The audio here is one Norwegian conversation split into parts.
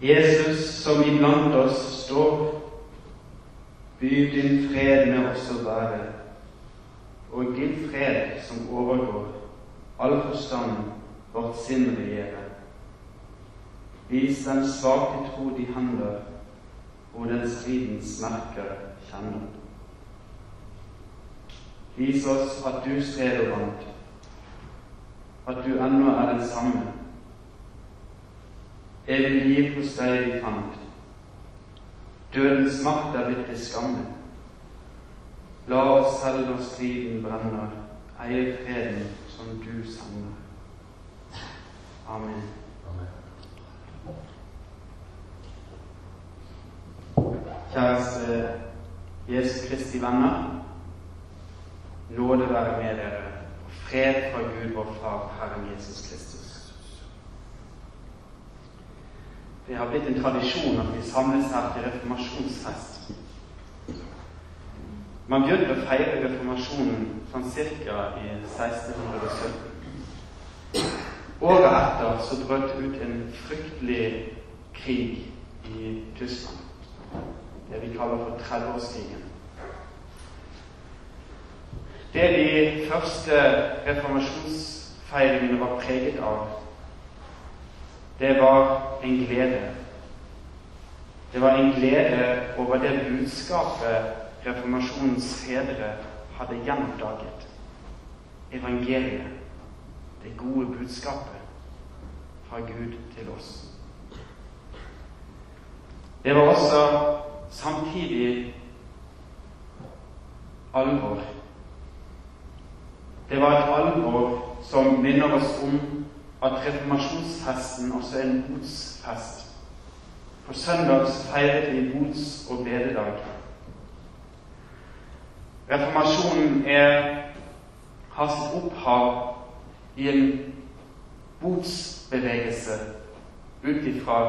Jesus som iblant oss står, by din fred med oss å være, og din fred som overgår all forstand vårt sinn regjere. Vis den svake tro de handler, og den stridens merker kjenner. Vis oss at du stred vant, at du ennå er den samme. Evig liv hos deg vi fant. Dødens makt er blitt til skamme. La oss selv når striden brenner, eie freden som du sender. Amen. Kjæreste Jesu Kristi venner. Nåde være med dere, fred fra Gud vår Far, Herren Jesus Kristus. Det har blitt en tradisjon at vi samles her til reformasjonsfest. Man begynte å feire reformasjonen sånn ca. i 1617. Året etter så brøt det ut en fryktelig krig i Tyskland. Det vi kaller for 30-årskrigen. Det de første reformasjonsfeiringene var preget av, det var en glede. Det var en glede over det budskapet reformasjonens fedre hadde gjenoppdaget. Evangeliet, det gode budskapet fra Gud til oss. Det var også samtidig alvor. Det var et alvor som minner oss om at reformasjonsfesten også er en botsfest. På søndag feiret vi bots- og bededag. Reformasjonen er, har sitt opphav i en botsbevegelse ut ifra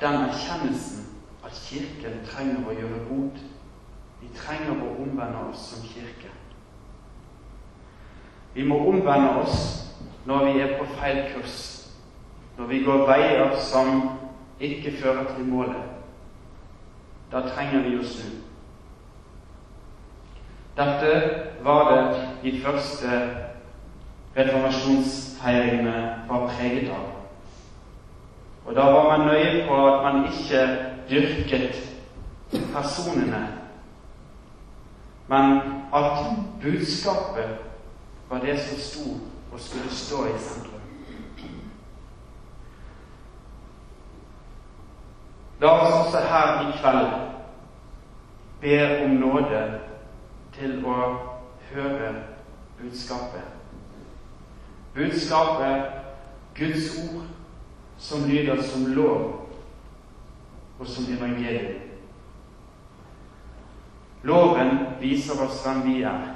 den erkjennelsen at Kirken trenger å gjøre bot. Vi trenger å omvende oss som kirke. Vi må omvende oss når vi er på feil kurs, når vi går veier som ikke fører til målet. Da trenger vi å snu. Dette var det de første reformasjonsfeiringene var preget av. Og da var man nøye på at man ikke dyrket personene, men at budskapet var det som sto og skulle stå i sentrum. La oss også her i kveld be om nåde til å høre budskapet. Budskapet, Guds ord, som lyder som lov og som evangelium. Loven viser oss hvem vi er.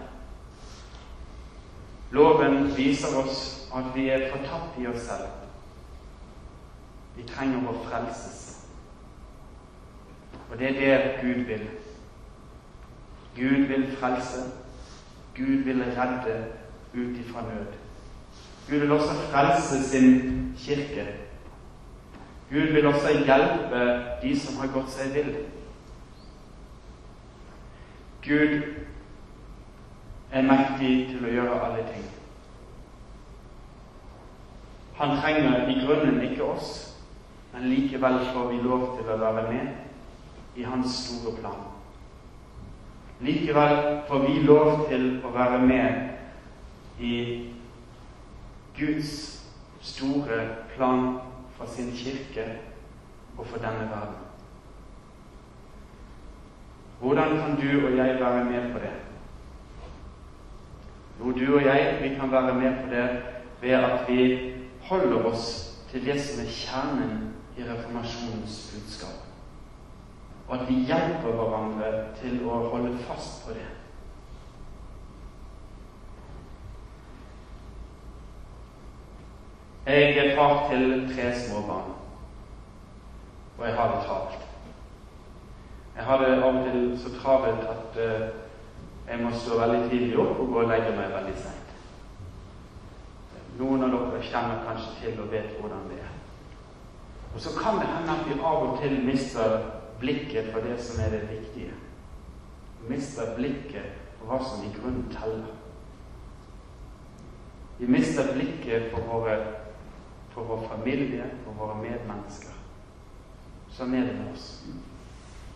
Loven viser oss at vi er fortapt i oss selv. Vi trenger å frelses. Og det er det Gud vil. Gud vil frelse. Gud vil redde ut ifra nød. Gud vil også frelse sin kirke. Gud vil også hjelpe de som har gått seg vill. Gud er mektig til å gjøre alle ting. Han trenger i grunnen ikke oss, men likevel får vi lov til å være med i hans store plan. Likevel får vi lov til å være med i Guds store plan for sin kirke og for denne verden. Hvordan kan du og jeg være med på det? Jo, du og jeg vi kan være med på det ved at vi holder oss til det som er kjernen i reformasjonens budskap. Og at vi hjelper hverandre til å holde fast på det. Jeg er far til tre små barn, og jeg har det travelt. Jeg har det av og til så travelt at uh, jeg må stå veldig tidlig opp og gå og legge meg veldig seint. Noen av dere kjenner kanskje til og vet hvordan det er. Og så kan det hende at vi av og til mister blikket for det som er det viktige. Mister blikket for hva som i grunnen teller. Vi mister blikket for, våre, for vår familie, for våre medmennesker. Sånn er det med oss.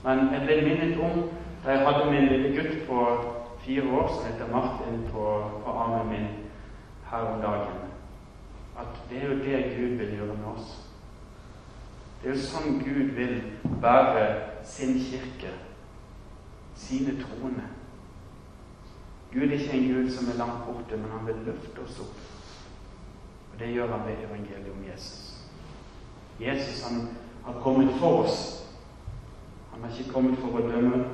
Men jeg ble minnet om da jeg hadde min lille gutt på fire år som heter Martin på, på armen min her om dagen, at det er jo det Gud vil gjøre med oss. Det er jo sånn Gud vil bære sin kirke, sine troende. Gud er ikke en Gud som er langt borte, men han vil løfte oss opp. Og det gjør han ved evangeliet om Jesus. Jesus han har kommet for oss. Han har ikke kommet for å dømme,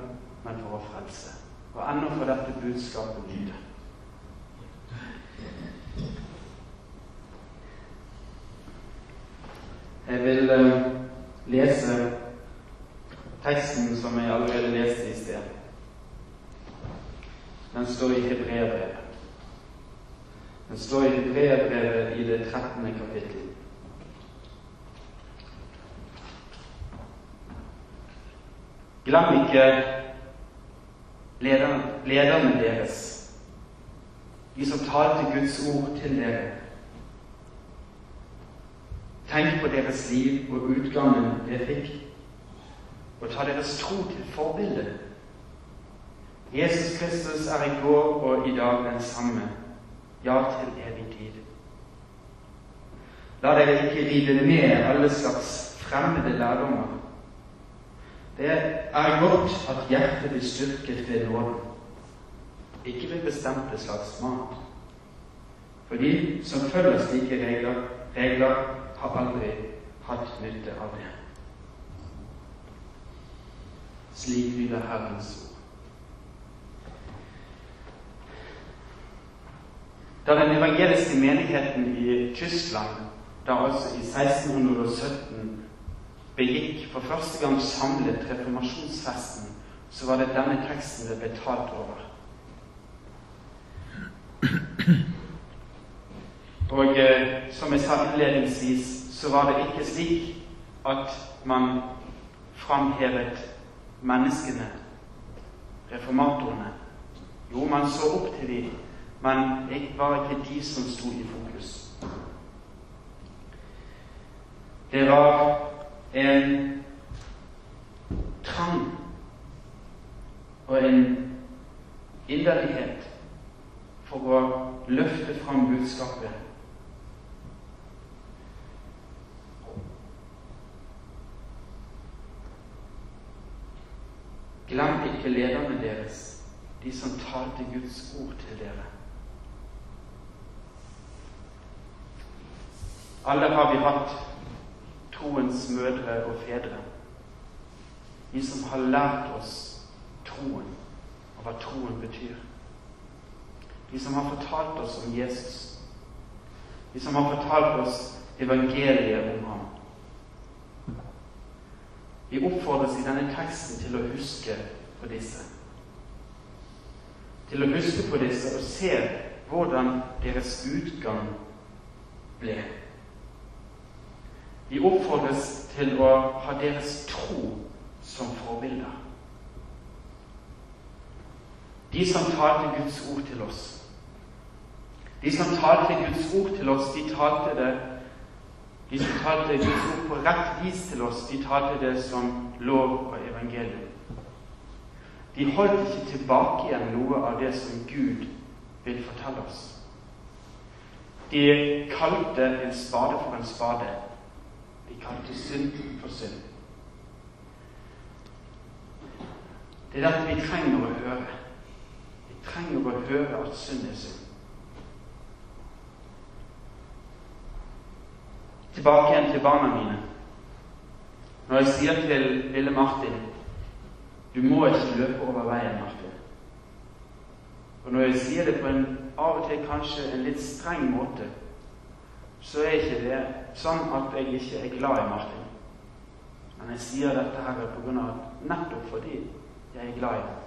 men for å frelse. Og ennå får dette budskapet lyde. Jeg vil uh, lese teksten som jeg allerede leste i sted. Den står i Hebreabrevet. Den står i Hebreabrevet i det 13. kapittel. Glem ikke lederne, deres, de som talte Guds ord til dere Tenk på deres liv og utgangen dere fikk, og ta deres tro til forbilde. Jesus Kristus er i går og i dag den samme, ja, til evig tid. La dere ikke lide med alle slags fremmede lærdommer. Det er godt at hjertet blir styrket ved nåden, ikke ved bestemte slags mat. For de som følger slike regler, regler har aldri hatt nytte av det. Slik lyder Herrens ord. Da den evangeliske menigheten i Tyskland, da altså i 1617, begikk for første gang samlet reformasjonsfesten, så var det denne teksten det ble talt over. Og eh, som jeg sa innledningsvis, så var det ikke slik at man framhevet menneskene, reformatorene. Jo, man så opp til dem, men det var ikke de som sto i fokus. Det var en trang og en inderlighet for å løfte fram budskapet Glem ikke lederne deres, de som talte Guds ord til dere. Alle har vi hatt troens mødre og fedre. De som har lært oss troen, og hva troen betyr. De som har fortalt oss om Jesus. De som har fortalt oss evangeliet om ham. Vi oppfordres i denne teksten til å huske på disse. Til å huske på disse og se hvordan deres utgang ble. Vi oppfordres til å ha deres tro som forbilder. De som talte Guds ord til oss. De som talte Guds ord til oss, de talte det de som talte Guds ord på rett vis til oss, de talte det som lov og evangelium. De holdt ikke tilbake igjen noe av det som Gud vil fortelle oss. De kalte en spade for en spade. De kalte synd for synd. Det er dette vi trenger å høre. Vi trenger å høre at synd er synd. tilbake igjen til barna mine. Når jeg sier til lille Martin du må ikke løpe over veien, Martin. Og når jeg sier det på en av og til kanskje en litt streng måte, så er ikke det sånn at jeg ikke er glad i Martin. Men jeg sier dette her på grunn av nettopp fordi jeg er glad i ham.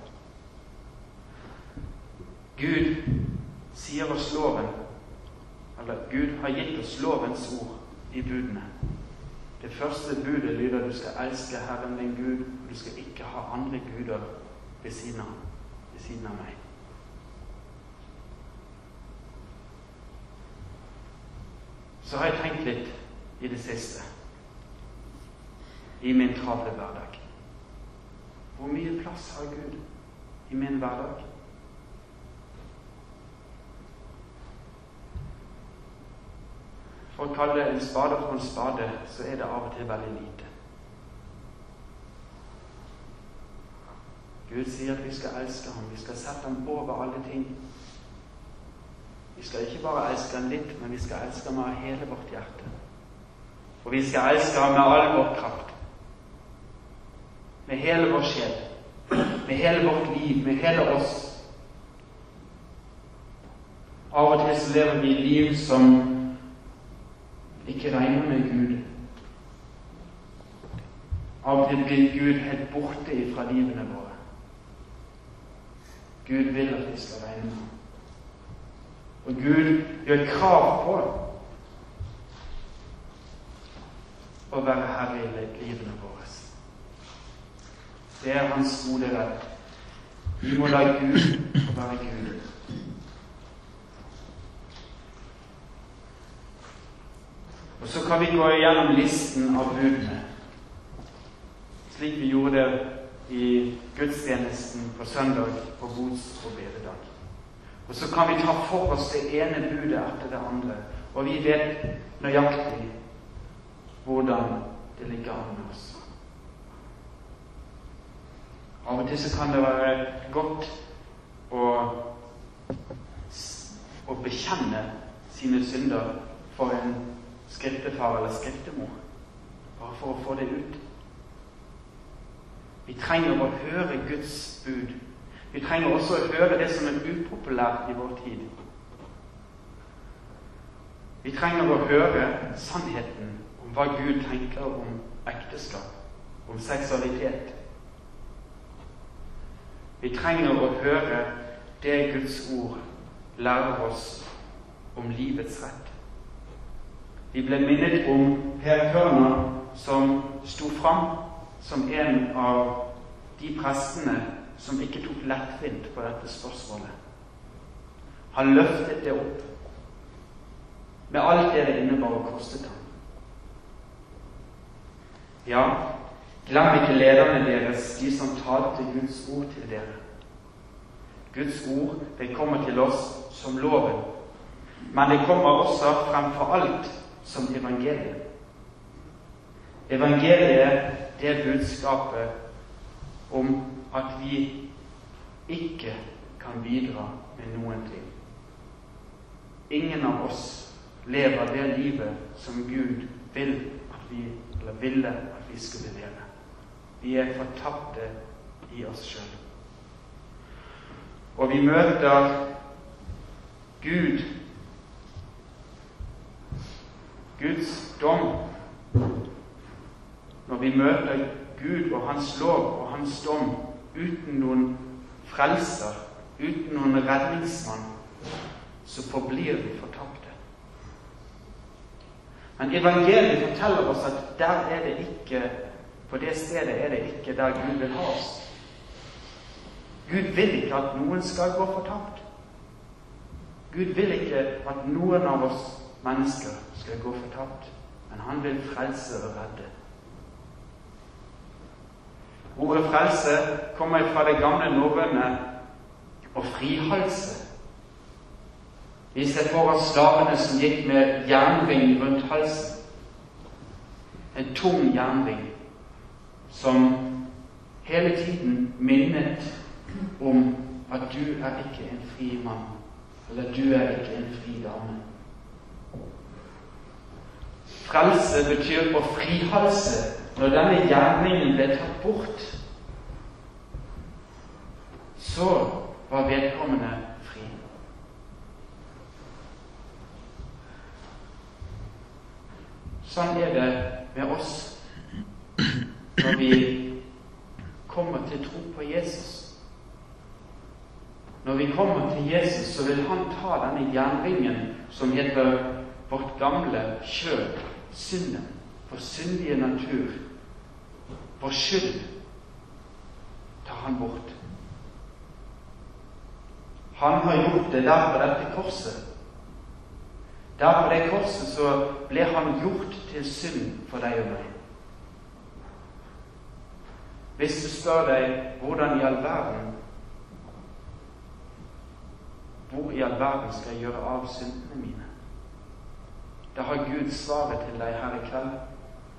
Gud sier oss loven, eller Gud har gitt oss lovens ord i budene. Det første budet lyder du skal elske Herren din Gud, og du skal ikke ha andre guder ved siden av, ved siden av meg. Så har jeg tenkt litt i det siste, i min travle hverdag. Hvor mye plass har Gud i min hverdag? For å kalle en spade for en spade, så er det av og til veldig lite. Gud sier at vi skal elske ham, vi skal sette ham over alle ting. Skal ikke bare elske ham litt, men vi skal elske ham av hele vårt hjerte. Og vi skal elske ham med all vår kraft. Med hele vår sjel. Med hele vårt liv, med hele oss. Av og til så lever vi liv som ikke regner med Gud. Av og til blir Gud helt borte fra livene våre. Gud vil at vi skal regne med ham. Og Gud gjør krav på å være herre i livene våre. Det er hans gode redd. Vi må la Gud få være Gud. Og så kan vi gå igjennom listen av budene, slik vi gjorde det i gudstjenesten på søndag på bods- og bededag. Og så kan vi ta for oss det ene budet etter det andre, og vi vet nøyaktig hvordan det ligger an med oss. Av og til så kan det være godt å, å bekjenne sine synder for en skriftefar eller skriftemor, bare for å få det ut. Vi trenger å høre Guds bud. Vi trenger også å høre det som er upopulært i vår tid. Vi trenger å høre sannheten om hva Gud tenker om ekteskap, om seksualitet. Vi trenger å høre det Guds ord lærer oss om livets rett. Vi ble minnet om Per Hørner, som sto fram som en av de prestene som ikke tok lettvint på dette spørsmålet. Han løftet det opp med alt det det innebar og kostet ham. Ja, glem ikke lederne deres, de som talte Guds ord til dere. Guds ord det kommer til oss som loven, men det kommer også fremfor alt som evangeliet. Evangeliet det er budskapet om at vi ikke kan bidra med noen ting. Ingen av oss lever det livet som Gud vil at vi, eller ville at vi skulle leve. Vi er fortapte i oss sjøl. Og vi møter Gud Guds dom når vi møter Gud og Hans lov og Hans dom uten noen frelser, uten noen redningsmann, så forblir vi fortapte. Men evangeliet forteller oss at der er det ikke på det stedet er det ikke der Gud vil ha oss. Gud vil ikke at noen skal gå fortapt. Gud vil ikke at noen av oss mennesker skal gå fortapt, men han vil frelse og redde. Ordet frelse kommer fra det gamle norrøne og frihalse. Vi ser for oss slavene som gikk med jernring rundt halsen. En tung jernring som hele tiden minnet om at du er ikke en fri mann, eller du er ikke en fri dame. Frelse betyr å frihalse når denne gjerningen ble tatt bort. Så var vedkommende fri. Sånn er det med oss når vi kommer til tro på Jesus. Når vi kommer til Jesus, så vil han ta denne jernringen som heter vårt gamle kjød, synden, vår syndige natur, vår skyld, tar han bort. Han har gjort det der på dette korset. Der på det korset så ble han gjort til synd for deg og meg. Hvis du spør deg hvordan i all verden Hvor i all verden skal jeg gjøre av syndene mine? Da har Gud svaret til deg her i kveld.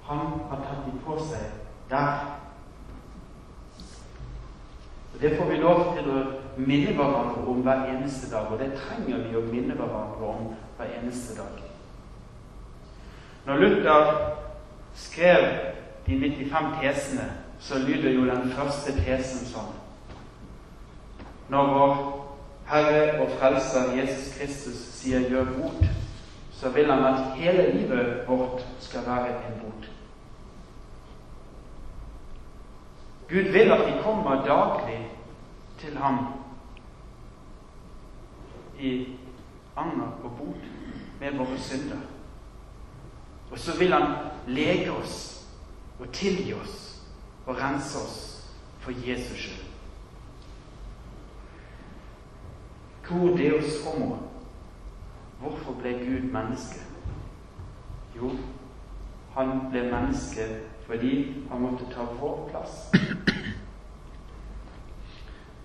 Han har tatt dem på seg der. Og Det får vi lov til å minne hverandre om hver eneste dag, og det trenger vi å minne hverandre om hver eneste dag. Når Luther skrev de 95 tesene, så lyder jo den første tesen sånn Når vår Herre og Frelser Jesus Kristus sier 'gjør bot', så vil han at hele livet vårt skal være en bot. Gud vil at vi kommer daglig til ham i anger og bod med våre synder. Og så vil han lege oss og tilgi oss og rense oss for Jesus skyld. Hvor Deus homo? Hvorfor ble Gud menneske? Jo, han ble menneske fordi han måtte ta vår plass.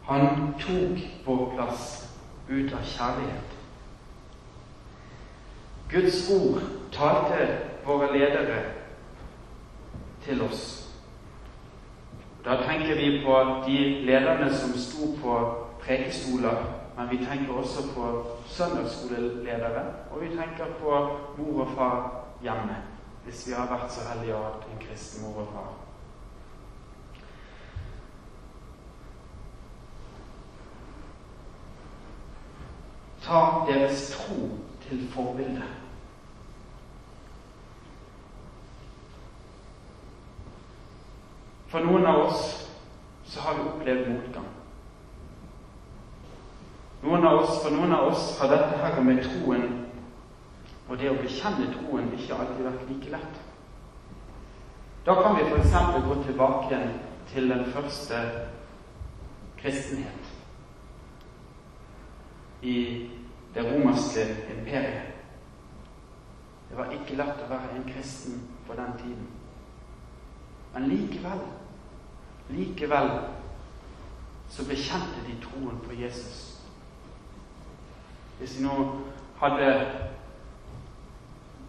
Han tok vår plass ut av kjærlighet. Guds ord talte våre ledere til oss. Da tenker vi på de lederne som sto på prekestoler, men vi tenker også på søndagsskoleledere, og vi tenker på mor og far hjemme, hvis vi har vært så heldige å ha en kristen mor og far. Ta deres tro til forbilde. For noen av oss så har vi opplevd motgang. Noen oss, for noen av oss har dette her med troen og det å bekjenne troen ikke alltid vært like lett. Da kan vi f.eks. gå tilbake til den første kristenhet i det romerske imperiet. Det var ikke lett å være en kristen på den tiden. Men likevel, likevel så bekjente de troen på Jesus. Hvis de nå hadde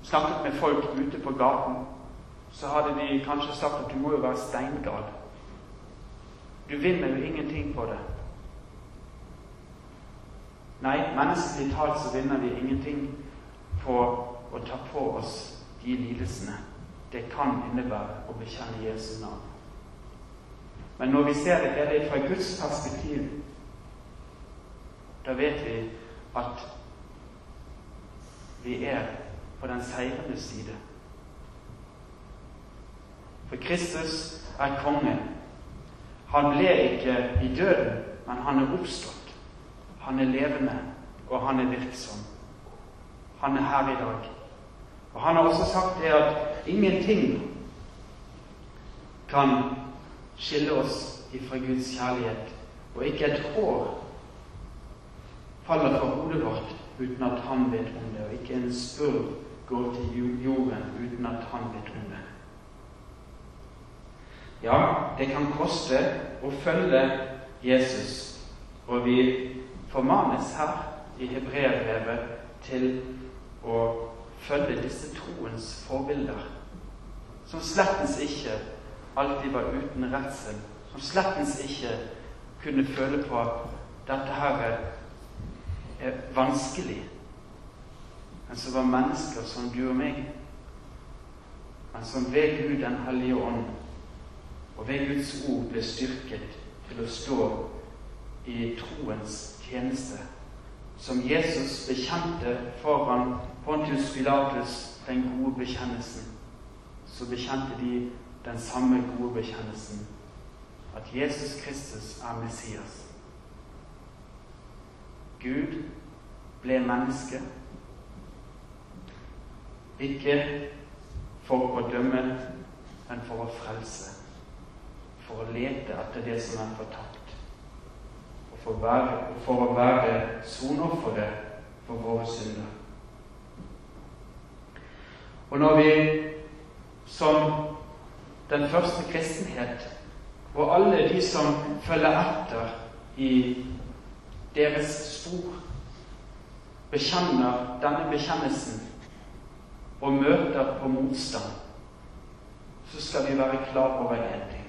snakket med folk ute på gaten, så hadde de kanskje sagt at du må jo være steingal. Du vinner jo ingenting på det. Nei, menneskelig talt så vinner vi ingenting på å ta på oss de lidelsene det kan innebære å bekjenne Jesu navn. Men når vi ser det hele fra Guds perspektiv, da vet vi at vi er på den seirende side. For Kristus er konge. Han ble ikke i døden, men han er oppstått. Han er levende, og han er virksom. Han er her i dag. Og han har også sagt det at ingenting kan skille oss ifra Guds kjærlighet, og ikke et hår faller fra hodet vårt uten at han vet om det, og ikke en spurv går til jorden uten at han vet om. Ja, det kan koste å følge Jesus, og vi formanes her i hebreerbrevet til å følge disse troens forbilder, som slettens ikke alltid var uten redsel, som slettens ikke kunne føle på at dette her er vanskelig, men som var mennesker som du og meg, men som ved Gud den hellige ånd og ved Guds ord ble styrket til å stå i troens tjeneste, som Jesus bekjente foran Pontius Pilatus den gode bekjennelsen, så bekjente de den samme gode bekjennelsen at Jesus Kristus er Messias. Gud ble menneske, ikke for å dømme, men for å frelse. For å lete etter det som er fortapt. Og for, være, for å være sonofferet for våre synder. Og når vi som den første kristenhet, og alle de som følger etter i deres spor, bekjenner denne bekjennelsen og møter på motstand, så skal vi være klar over én ting.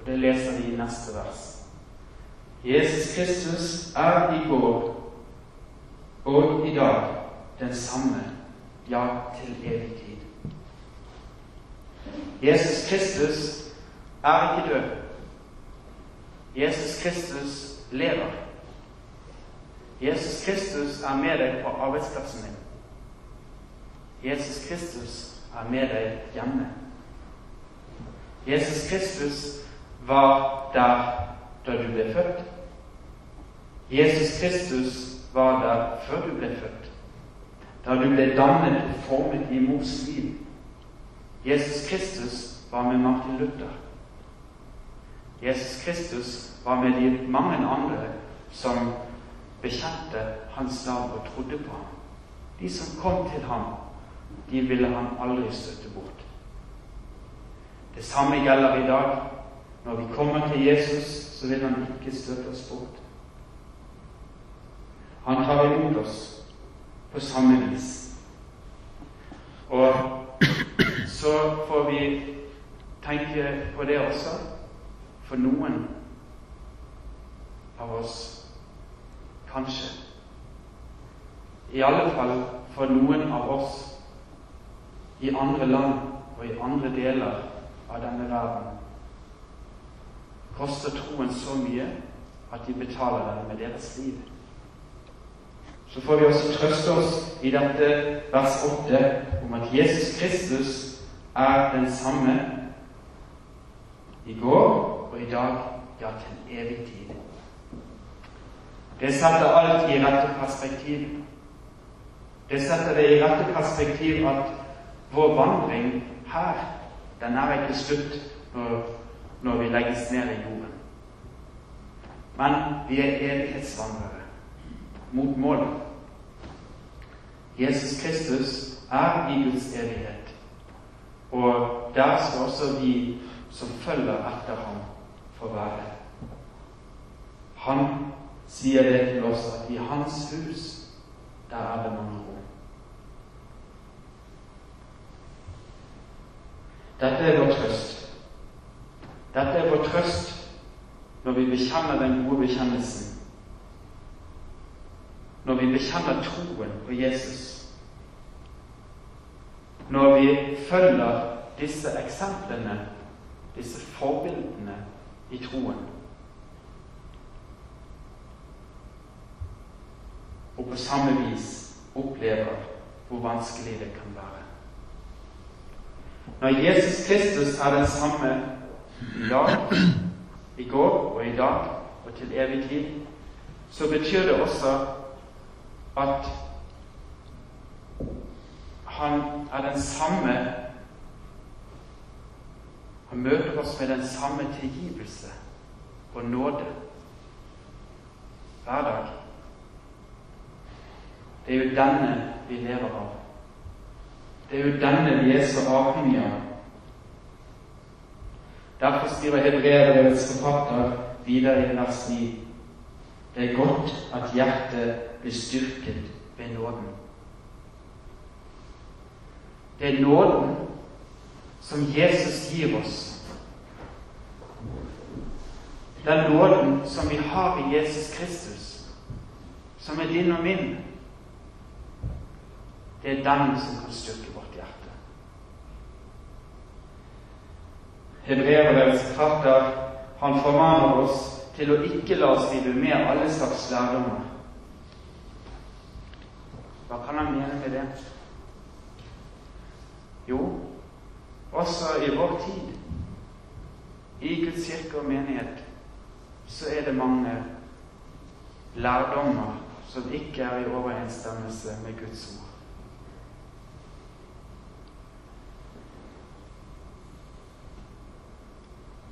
Og det leser vi i neste vers. Jesus Kristus er i går og i dag den samme, ja, til evig tid. Jesus Kristus er ikke død. Jesus Kristus lever. Jesus Kristus er med deg på arbeidsplassen din. Jesus Kristus er med deg hjemme. Jesus Kristus var der da du ble født. Jesus Kristus var der før du ble født, da du ble dannet og formet i mors liv. Jesus Kristus var med Martin Luther. Jesus Kristus var med de mange andre som bekjente hans navn og trodde på ham. De som kom til ham, de ville han aldri støtte bort. Det samme gjelder i dag. Når vi kommer til Jesus, så vil han ikke støtte oss bort. Han tar imot oss på samme vis. Og så får vi tenke på det også. For noen av oss kanskje. I alle fall for noen av oss i andre land og i andre deler av denne verden koster troen så mye at de betaler den med deres liv. Så får vi også trøste oss i dette vers 8 om at Jesus Kristus er den samme i går og i dag, ja, til evig tid. Det setter alt i rette perspektiv. Det setter det i rette perspektiv at vår vandring her, den er ikke slutt når, når vi legges ned i jorden. Men vi er evighetsvandrere mot målet. Jesus Kristus er i Guds evighet, og der skal også vi som følger etter ham, få være. Han sier det til oss at i hans hus, der er det mange rom. Dette er vår trøst. Dette er vår trøst når vi bekjenner den gode bekjennelsen. Når vi bekjenner troen på Jesus. Når vi følger disse eksemplene disse forbildene i troen. Og på samme vis opplever hvor vanskelig det kan være. Når Jesus Kristus er den samme i dag, i går og i dag og til evig tid, så betyr det også at han er den samme han møter oss med den samme tilgivelse og nåde hver dag. Det er jo denne vi lever av. Det er jo denne vi er så avhengige av. Derfor skriver hebreerbrevets forfatter videre i vers 9. Det er godt at hjertet blir styrket ved nåden. Det er nåden som Jesus gir oss. Den nåden som vi har i Jesus Kristus, som er din og min, det er den som kan styrke vårt hjerte. Hebreerbrevets forfatter han formaner oss til å ikke la oss rive med alle slags lærdommer. Hva kan han mene med det? Jo, også i vår tid, i Guds kirke og menighet, så er det mange lærdommer som ikke er i overensstemmelse med Guds ord.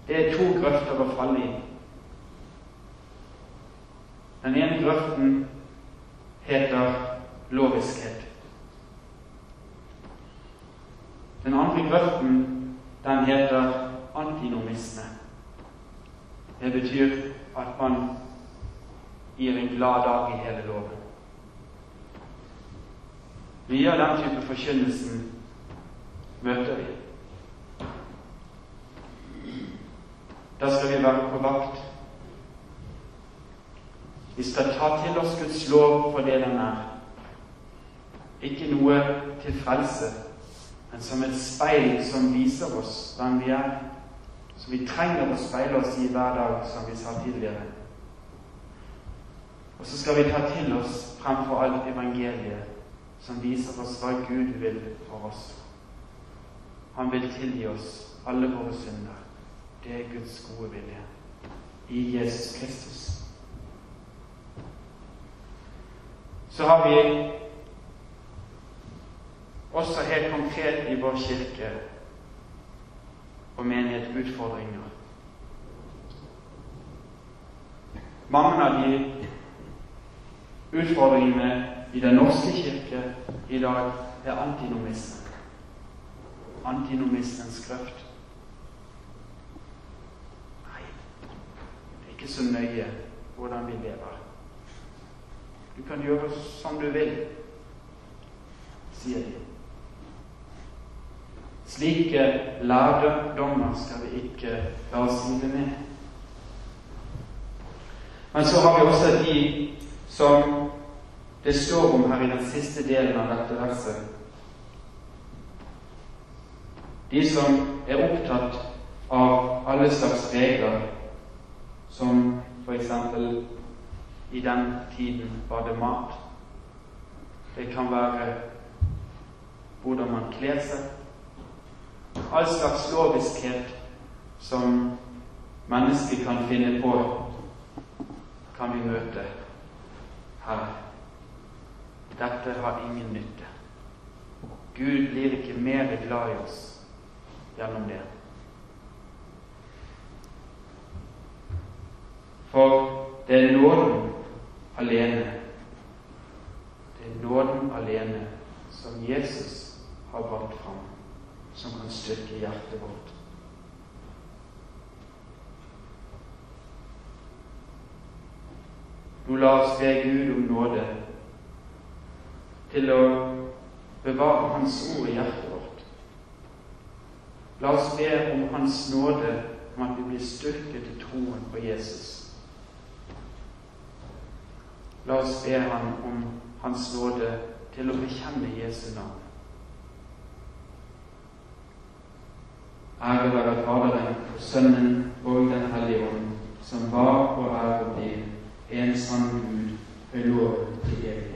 Det er to grøfter å falle i. Den ene grøften heter loviskhet. Den andre grøften, den heter antinomisme. Det betyr at man gir en glad dag i hele loven. Mye av den type forkynnelsen møter vi. Da skal vi være på vakt. Vi skal ta til oss Guds lov for det den er. Ikke noe til frelse, men som et speil som viser oss hvem vi er. Som vi trenger å speile oss i hver dag, som vi sa tidligere. Og så skal vi ta til oss fremfor alt evangeliet, som viser oss hva Gud vil for oss. Han vil tilgi oss alle våre synder. Det er Guds gode vilje i Jesus Kristus. Så har vi også helt konkret i vår kirke og menighet utfordringer. Mange av de utfordringene i Den norske kirke i dag er antinomisme. Antinomismens grøft. Nei, det er ikke så nøye hvordan vi lever. Du kan gjøre som du vil, sier de. Slike lærdommer skal vi ikke la oss hive med. Men så har vi også de som det står om her i den siste delen av dette verset. De som er opptatt av alle slags regler, som f.eks. i den tiden var det mat. Det kan være hvordan man kler seg. All slags loviskhet som mennesker kan finne på, kan vi møte her. Dette har ingen nytte. Gud blir ikke mer glad i oss gjennom det. For det er nåden alene. Det er nåden alene som Jesus har brakt fram, som kan styrke hjertet vårt. Nå la oss be Gud om nåde til å bevare Hans ord i hjertet vårt. La oss be om Hans nåde om at vi blir styrket i troen på Jesus. La oss be Han om Hans nåde til å bekjenne Jesu navn. Ære være Faderen for Sønnen og Den hellige ånd, som var og er og blir en sann Gud, høylovet til evig.